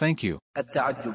Thank you. التعجب.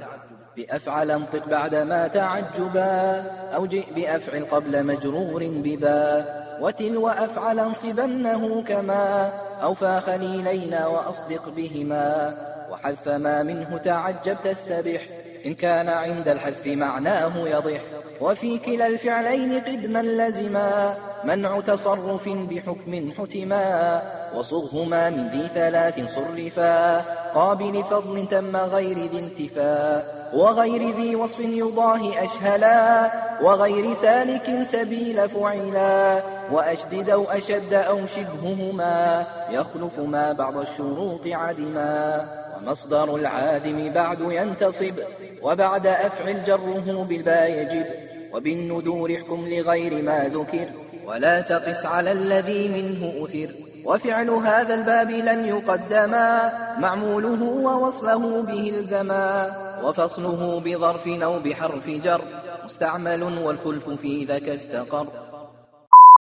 بأفعل انطق بعدما تعجبا أو جئ بأفعل قبل مجرور ببا. وتلو أفعل انصبنه كما أو فا خليلينا وأصدق بهما. وحذف ما منه تعجب تستبح إن كان عند الحذف معناه يضح. وفي كلا الفعلين قدما لزما. منع تصرف بحكم حتما وصغهما من ذي ثلاث صرفا قابل فضل تم غير ذي انتفا وغير ذي وصف يضاهي أشهلا وغير سالك سبيل فعلا وأشدد أو أشد أو شبههما يخلف ما بعض الشروط عدما ومصدر العادم بعد ينتصب وبعد أفعل جره بالباء يجب وبالندور احكم لغير ما ذكر ولا تقس على الذي منه أثر. وفعل هذا الباب لن يقدما معموله ووصله به الزما وفصله بظرف أو بحرف جر. مستعمل والخلف في ذاك استقر.